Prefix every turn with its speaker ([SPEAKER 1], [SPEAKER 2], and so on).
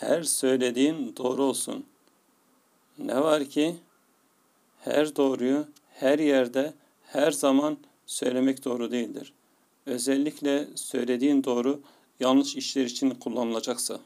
[SPEAKER 1] her söylediğin doğru olsun. Ne var ki her doğruyu her yerde her zaman söylemek doğru değildir. Özellikle söylediğin doğru yanlış işler için kullanılacaksa.